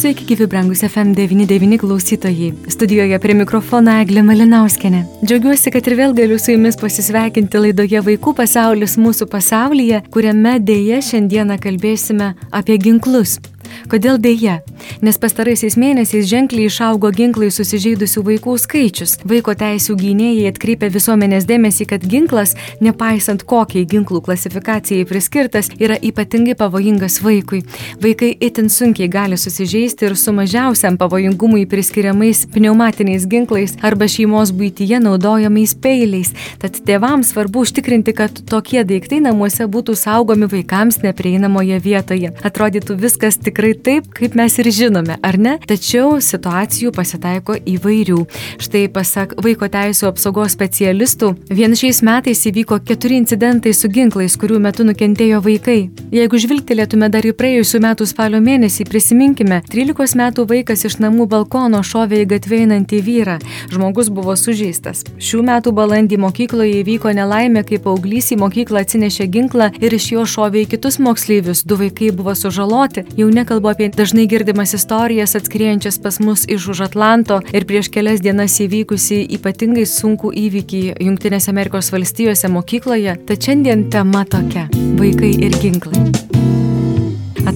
Sveiki, gyvi brangus FM99 klausytojai. Studijoje prie mikrofono Eglė Malinauskenė. Džiaugiuosi, kad ir vėl galiu su jumis pasisveikinti laidoje Vaikų pasaulis mūsų pasaulyje, kuriame dėje šiandieną kalbėsime apie ginklus. Kodėl dėja? Nes pastaraisiais mėnesiais ženkliai išaugo ginklai susižeidusių vaikų skaičius. Vaiko teisų gynėjai atkreipia visuomenės dėmesį, kad ginklas, nepaisant kokiai ginklų klasifikacijai priskirtas, yra ypatingai pavojingas vaikui. Vaikai itin sunkiai gali susižeisti ir su mažiausiam pavojingumui priskiriamais pneumatiniais ginklais arba šeimos būtyje naudojamais peiliais. Tad tėvams svarbu užtikrinti, kad tokie daiktai namuose būtų saugomi vaikams neprieinamoje vietoje. Atrodytų viskas tikrai taip, kaip mes ir žinome, ar ne? Tačiau situacijų pasitaiko įvairių. Štai pasak vaiko teisų apsaugos specialistų, vien šiais metais įvyko keturi incidentai su ginklais, kurių metu nukentėjo vaikai. Jeigu žvilgtelėtume dar į praėjusių metų spalio mėnesį, prisiminkime, 13 metų vaikas iš namų balkono šovė į gatvę einantį vyrą. Žmogus buvo sužeistas. Šių metų balandį mokykloje įvyko nelaimė, kai paauglys į mokyklą atsinešė ginklą ir iš jo šovė į kitus moksleivius. Du vaikai buvo sužaloti. Jau nekalbu apie dažnai girdimas istorijas atskriejančias pas mus iš už Atlanto ir prieš kelias dienas įvykusi ypatingai sunku įvykį Junktinėse Amerikos valstijose mokykloje, tad šiandien tema tokia - vaikai ir ginklai.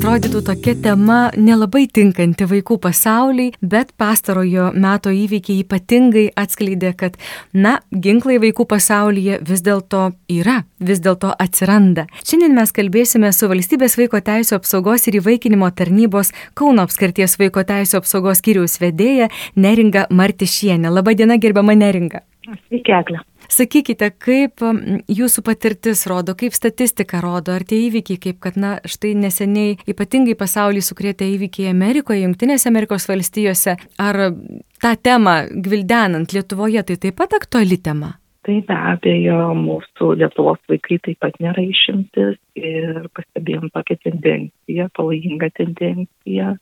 Atrodytų tokia tema nelabai tinkanti vaikų pasauliai, bet pastarojo meto įvykiai ypatingai atskleidė, kad, na, ginklai vaikų pasaulyje vis dėlto yra, vis dėlto atsiranda. Šiandien mes kalbėsime su Valstybės vaiko teisų apsaugos ir įvaikinimo tarnybos Kauno apskarties vaiko teisų apsaugos skyriaus vedėja Neringa Martišienė. Labadiena, gerbama Neringa. Sveiki, Eglė. Sakykite, kaip jūsų patirtis rodo, kaip statistika rodo, ar tie įvykiai, kaip kad, na, štai neseniai ypatingai pasaulį sukrėtė įvykiai Amerikoje, Junktinėse Amerikos valstijose, ar tą temą gvildenant Lietuvoje tai taip pat aktuali tema? Tai be abejo, mūsų Lietuvos vaikai taip pat nėra išimtis ir pastebėjom tokią tendenciją, pavojingą tendenciją,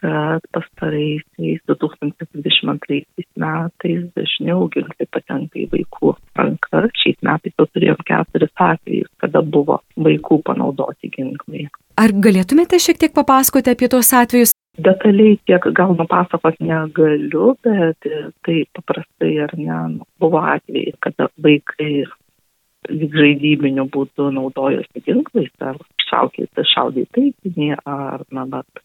kad pastaraisiais 2022 metais dažniau ginklai patenka į vaikų rankas. Šiais metais jau turėjom keturis atvejus, kada buvo vaikų panaudoti ginklai. Ar galėtumėte šiek tiek papasakoti apie tos atvejus? Detaliai tiek gal nupasakot negaliu, bet tai paprastai ar ne, buvo atvejai, kada vaikai žaidybiniu būdu naudojosi ginklais ar šaukėsi šaudė taikinį ar na, bet,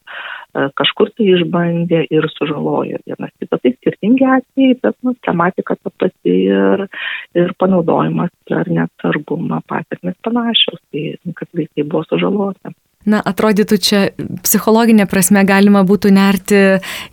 kažkur tai išbandė ir sužalojo vienas kitą. Tai skirtingi atvejai, bet nu, tematika ta pati ir, ir panaudojimas ar neatsargumą pasiekmes panašios, tai kad vaikai buvo sužaloti. Na, atrodytų čia psichologinė prasme galima būtų nerti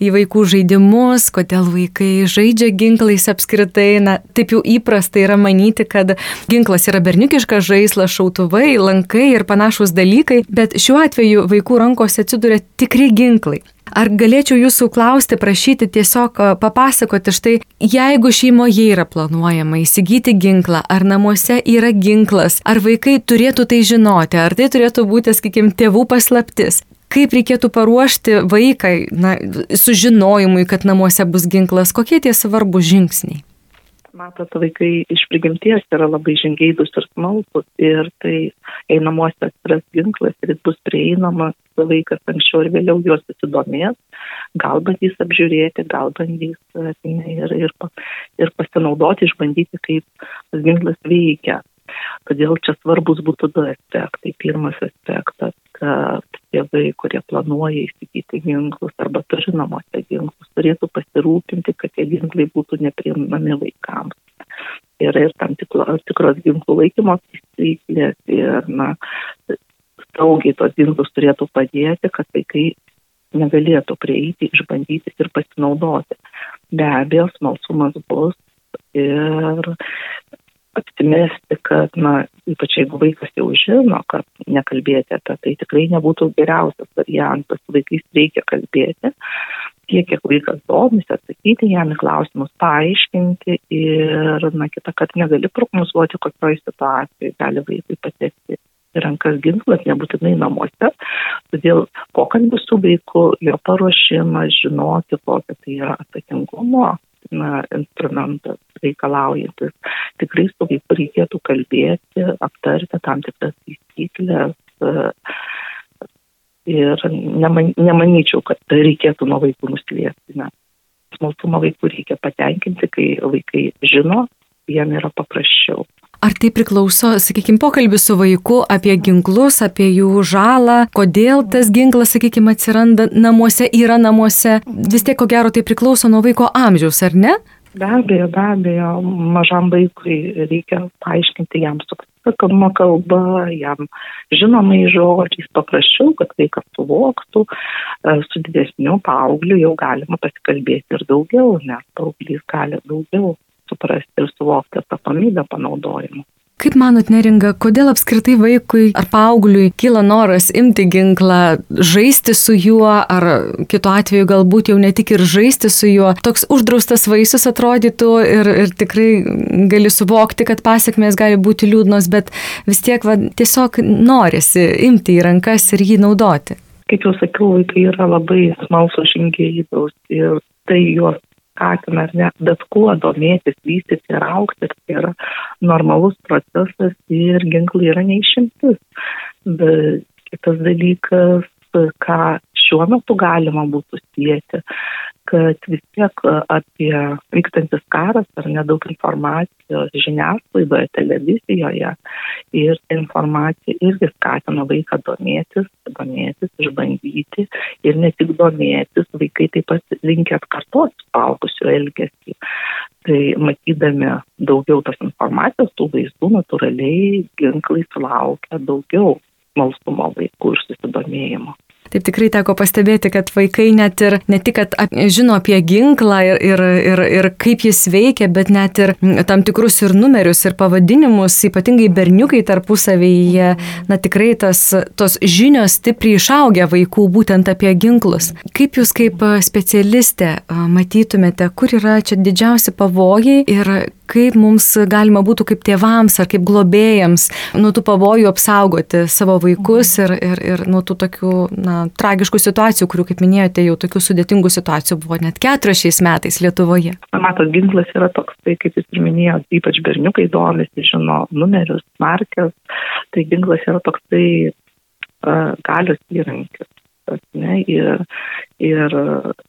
į vaikų žaidimus, kodėl vaikai žaidžia ginklais apskritai. Na, taip jau įprasta yra manyti, kad ginklas yra berniukiškas žaislas, šautuvai, lankai ir panašus dalykai, bet šiuo atveju vaikų rankose atsiduria tikri ginklai. Ar galėčiau jūsų klausti, prašyti tiesiog papasakoti štai, jeigu šeimoje yra planuojama įsigyti ginklą, ar namuose yra ginklas, ar vaikai turėtų tai žinoti, ar tai turėtų būti, sakykime, tėvų paslaptis. Kaip reikėtų paruošti vaikai na, sužinojimui, kad namuose bus ginklas, kokie tie svarbus žingsniai? Matot, vaikai iš prigimties yra labai žingeidus ir smalsus ir tai einamuose atsiras ginklas ir jis bus prieinamas, vaikas anksčiau ir vėliau juos susidomės, gal bandys apžiūrėti, gal bandys ir, ir, ir pasinaudoti, išbandyti, kaip tas ginklas veikia. Todėl čia svarbus būtų du aspektai. Pirmas aspektas, kad tėvai, kurie planuoja įsigyti ginklus arba turi namuose ginklus, turėtų pasirūpinti, kad tie ginklai būtų nepriimami vaikams. Yra ir tam tikro, tikros ginklų laikymo taisyklės ir, na, saugiai tos ginklus turėtų padėti, kad vaikai negalėtų prieiti, išbandyti ir pasinaudoti. Be abejo, smalsumas bus ir apsimesti, kad, na, ypač jeigu vaikas jau žino, kad nekalbėti apie tai tikrai nebūtų geriausias variantas, vaikais reikia kalbėti, tiek, kiek vaikas domisi, atsakyti jam į klausimus, paaiškinti ir, na, kitą, kad negali prognozuoti, kokioje situacijoje gali vaikai patekti rankas ginklas, nebūtinai namuose. Todėl pokalbis su vaiku, jo paruošimas, žinoti, kokia tai yra atsakingumo na, instrumentas reikalaujantis. Tikrai su vaiku reikėtų kalbėti, aptarti tam tikras taisyklės. Ir neman, nemanyčiau, kad reikėtų nuo vaikų nuslėpti. Ne. Smalsumą vaikų reikia patenkinti, kai vaikai žino, jiem yra paprasčiau. Ar tai priklauso, sakykime, pokalbis su vaiku apie ginklus, apie jų žalą, kodėl tas ginklas, sakykime, atsiranda namuose, yra namuose? Vis tiek, ko gero, tai priklauso nuo vaiko amžiaus, ar ne? Be abejo, be abejo, mažam vaikui reikia paaiškinti jam sakoma kalba, jam žinomai žodžiais paprasčiau, kad vaikas suvoktų, e, su didesniu paaugliu jau galima pasikalbėti ir daugiau, nes paauglys gali daugiau suprasti ir suvokti atsakomybę panaudojimo. Kaip manot, neringa, kodėl apskritai vaikui ar paaugliui kyla noras imti ginklą, žaisti su juo, ar kitu atveju galbūt jau ne tik ir žaisti su juo, toks uždraustas vaisius atrodytų ir, ir tikrai gali suvokti, kad pasiekmes gali būti liūdnos, bet vis tiek va, tiesiog norisi imti į rankas ir jį naudoti. Kaip jau sakiau, vaikai yra labai smalsus žingėjus ir tai juos skatina ar ne, bet kuo domėtis, vystyti ir aukti, tai yra normalus procesas ir ginklai yra neišimtis. Bet kitas dalykas, ką šiuo metu galima būtų sieti, kad vis tiek apie vykstantis karas ar nedaug informacijos žiniasklaidoje, televizijoje ir informacija irgi skatina vaiką domėtis, domėtis, išbandyti ir ne tik domėtis, vaikai taip pat linkia atkartoti suaugusių elgesį. Tai matydami daugiau tos informacijos, tų vaizdų natūraliai ginklai sulaukia daugiau smalsumo vaikų ir susidomėjimo. Taip tikrai teko pastebėti, kad vaikai net ir ne tik, kad žino apie ginklą ir, ir, ir, ir kaip jis veikia, bet net ir tam tikrus ir numerius, ir pavadinimus, ypatingai berniukai tarpusavyje, na tikrai tas, tos žinios stipriai išaugia vaikų būtent apie ginklus. Kaip jūs kaip specialistė matytumėte, kur yra čia didžiausi pavojai ir kaip mums galima būtų kaip tėvams ar kaip globėjams nuo tų pavojų apsaugoti savo vaikus ir, ir, ir nuo tų tokių na, tragiškų situacijų, kurių, kaip minėjote, jau tokių sudėtingų situacijų buvo net keturios šiais metais Lietuvoje. Matot, ginklas yra toks, tai kaip jūs ir minėjote, ypač berniukai domisi, žino numerius, markės, tai ginklas yra toks tai uh, galios įrankis. Ne, ir, ir,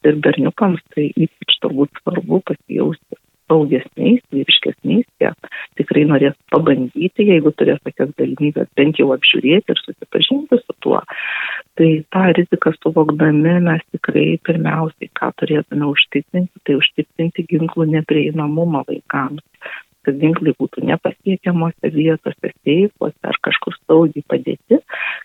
ir berniukams tai ypač turbūt svarbu pasijausti saugesniais, vyriškesniais, jie tikrai norės pabandyti, jeigu turės tokias galimybės, bent jau apžiūrėti ir susipažinti su tuo. Tai tą riziką suvokdami mes tikrai pirmiausiai, ką turėtume užtikrinti, tai užtikrinti ginklų neprieinamumą vaikams kad ginklai būtų nepasiekiamose vietose, seifuose ar kažkur saugiai padėti,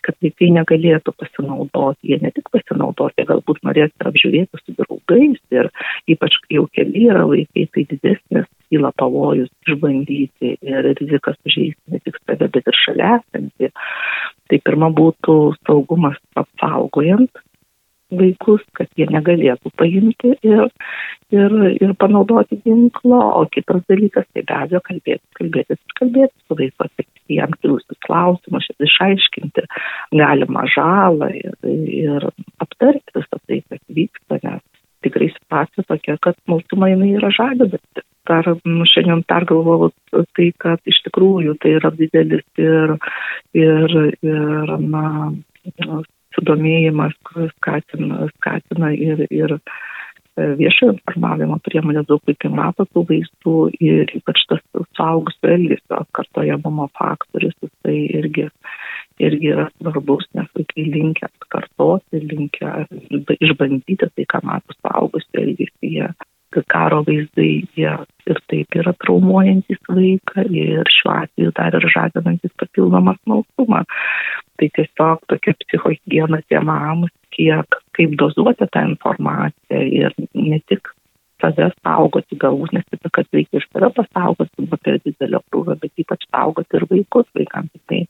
kad vaikai negalėtų pasinaudoti. Jie ne tik pasinaudoti, galbūt norės ir apžiūrėti su draugais ir ypač jau keli yra vaikai, tai didesnis kyla pavojus išbandyti ir rizika sužeisti ne tik save, bet ir šalia esantį. Tai pirma būtų saugumas apsaugojant vaikus, kad jie negalėtų paimti ir, ir, ir panaudoti ginklo, o kitas dalykas, tai be abejo, kalbėti, kalbėtis ir kalbėti su vaiku, atsakyti jam kilusius klausimus, išaiškinti galimą žalą ir, ir aptarti visą tai, kas vyksta, nes tikrai situacija tokia, kad smalsumą jinai yra bet dar šiandien pergalvojau tai, kad iš tikrųjų tai yra didelis ir, ir, ir na, sudomėjimas skatina, skatina ir, ir e, viešojo informavimo priemonės daug vaikai mato tų vaizdų ir ypač tas suaugusio elgesio atkartojamumo faktorius, tai irgi, irgi yra svarbus, nes vaikai linkia atkartoti, linkia išbandyti tai, ką mato suaugusio elgesyje karo vaizdai jie ir taip yra traumuojantis vaiką ir šiuo atveju dar ir žadinantis papildomą smalsumą. Tai tiesiog tokia psichohigiena tėvams, kiek kaip dozuoti tą informaciją ir ne tik save saugoti, galbūt nesipė, kad reikia iš save pasaugoti nuo per didelio krūvio, bet ypač saugoti ir vaikus vaikams. Tai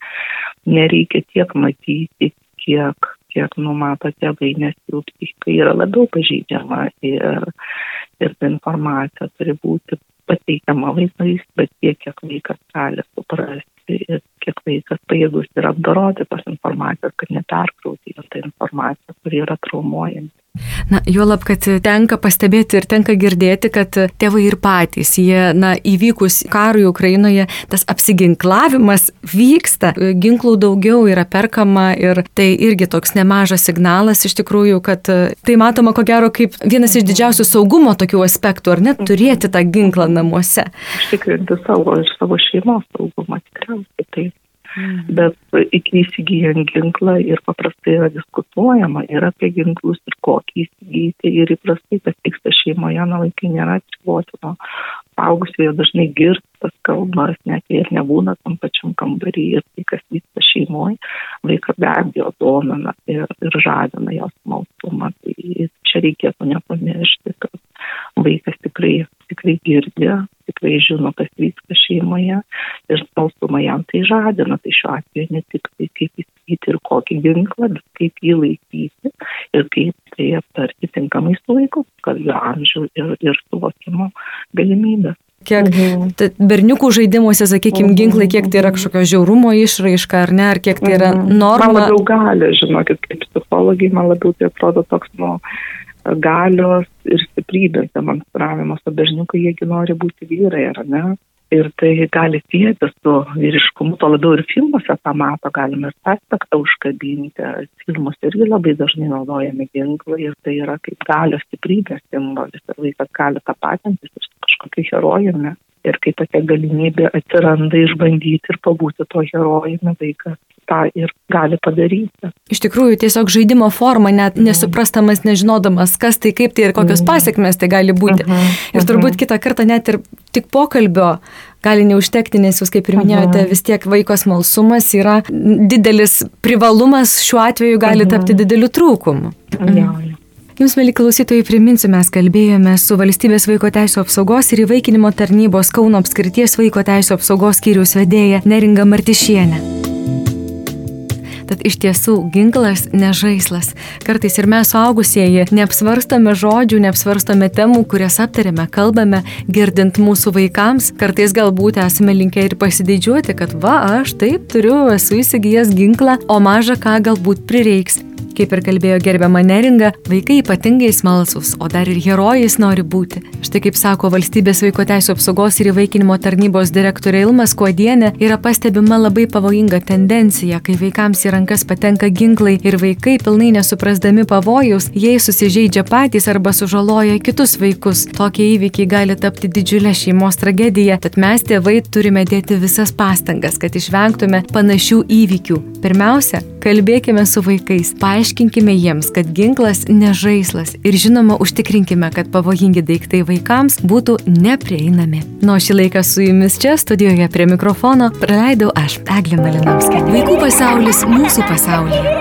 nereikia tiek matyti, kiek, kiek numato tėvai, nes jų psichika yra labiau pažydžiama ir, ir ta informacija turi būti pateikiama vaizdais, bet tiek, kiek vaikas gali suprasti ir kiek vaikas pajėgus yra apdoroti tos informacijos, kad neperkrauti tą informaciją, kuri yra traumuojanti. Na, juolab, kad tenka pastebėti ir tenka girdėti, kad tėvai ir patys, jie, na, įvykus karui Ukrainoje, tas apsiginklavimas vyksta, ginklų daugiau yra perkama ir tai irgi toks nemažas signalas iš tikrųjų, kad tai matoma ko gero kaip vienas iš didžiausių saugumo tokių aspektų, ar net turėti tą ginklą namuose. Užtikrinti savo ir savo šeimos saugumą tikriausiai taip. Mhm. Bet iki įsigijant ginklą ir paprastai yra diskutuojama ir apie ginklus ir kokį įsigyti ir įprastai, kas vyksta šeimoje, na vaikai nėra atsivoti nuo paaugusiojo dažnai girstas kalbas, net jei ir nebūna tam pačiam kambarį ir tai, kas vyksta šeimoje, vaiką be abejo domina ir, ir žadina jos maltumą. Tai čia reikėtų nepamiršti, kad vaikas tikrai, tikrai girdi, tikrai žino, kas vyksta šeimoje ir smalsumą jam tai žadina. Tai šiuo atveju ne tik tai kaip įsigyti ir kokį ginklą, bet kaip jį laikyti ir kaip tai aptarti tinkamai su vaiku, kad jo amžių ir, ir suvokimo galimybės. Kiek mhm. berniukų žaidimuose, sakykime, ginklai, kiek tai yra kažkokio žiaurumo išraiška, ar ne, ar kiek tai yra mhm. norma. Man labiau gali, žinokit, kaip psichologai, man labiau tai atrodo toks, nu, galios ir stiprybės demonstravimas, o berniukai jiegi nori būti vyrai, ar ne? Ir tai gali sieti su vyriškumu, to labiau ir filmuose tą mato, galime ir tą aspektą užkabinti. Filmuose irgi labai dažnai naudojami ginklai ir tai yra kaip galios stiprybės simbolis ir vaikas gali tapatintis ir su kažkokiu herojumi. Ir kai tokia galimybė atsiranda išbandyti ir pabūti to herojumi, vaikas tą ir gali padaryti. Iš tikrųjų, tiesiog žaidimo forma, net mhm. nesuprastamas, nežinodamas, kas tai, kaip tai ir kokios mhm. pasiekmes tai gali būti. Mhm. Ir turbūt kitą kartą net ir tik pokalbio gali neužtekti, nes jūs, kaip ir minėjote, vis tiek vaiko smalsumas yra didelis privalumas, šiuo atveju gali tapti dideliu trūkumu. Mhm. Jums, mėly klausytojai, priminsiu, mes kalbėjome su Valstybės vaiko teisų apsaugos ir įvaikinimo tarnybos Kauno apskrities vaiko teisų apsaugos skyriaus vedėja Neringa Martišienė. Tad iš tiesų ginklas nežaislas. Kartais ir mes suaugusieji neapsvarstome žodžių, neapsvarstome temų, kurias aptarėme, kalbame, girdint mūsų vaikams. Kartais galbūt esame linkę ir pasididžiuoti, kad va, aš taip turiu, esu įsigijęs ginklą, o maža ką galbūt prireiks. Kaip ir kalbėjo gerbiama Neringa, vaikai ypatingai smalsus, o dar ir herojais nori būti. Štai kaip sako valstybės vaiko teisų apsaugos ir įvaikinimo tarnybos direktorė Ilmas Kuodienė, yra pastebima labai pavojinga tendencija, kai vaikams į rankas patenka ginklai ir vaikai pilnai nesuprasdami pavojus, jie susižeidžia patys arba sužaloja kitus vaikus. Tokie įvykiai gali tapti didžiulę šeimos tragediją, tad mes tėvai turime dėti visas pastangas, kad išvengtume panašių įvykių. Pirmiausia, kalbėkime su vaikais, paaiškinkime, jiems, kad ginklas nežaislas ir žinoma užtikrinkime, kad pavojingi daiktai vaikams būtų neprieinami. Nuo šį laiką su jumis čia studijoje prie mikrofono praleidau aš, Eglė Malinauskė. Vaikų pasaulis mūsų pasaulyje.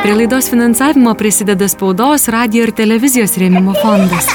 Prie laidos finansavimo prisideda spaudos, radio ir televizijos rėmimo fondas.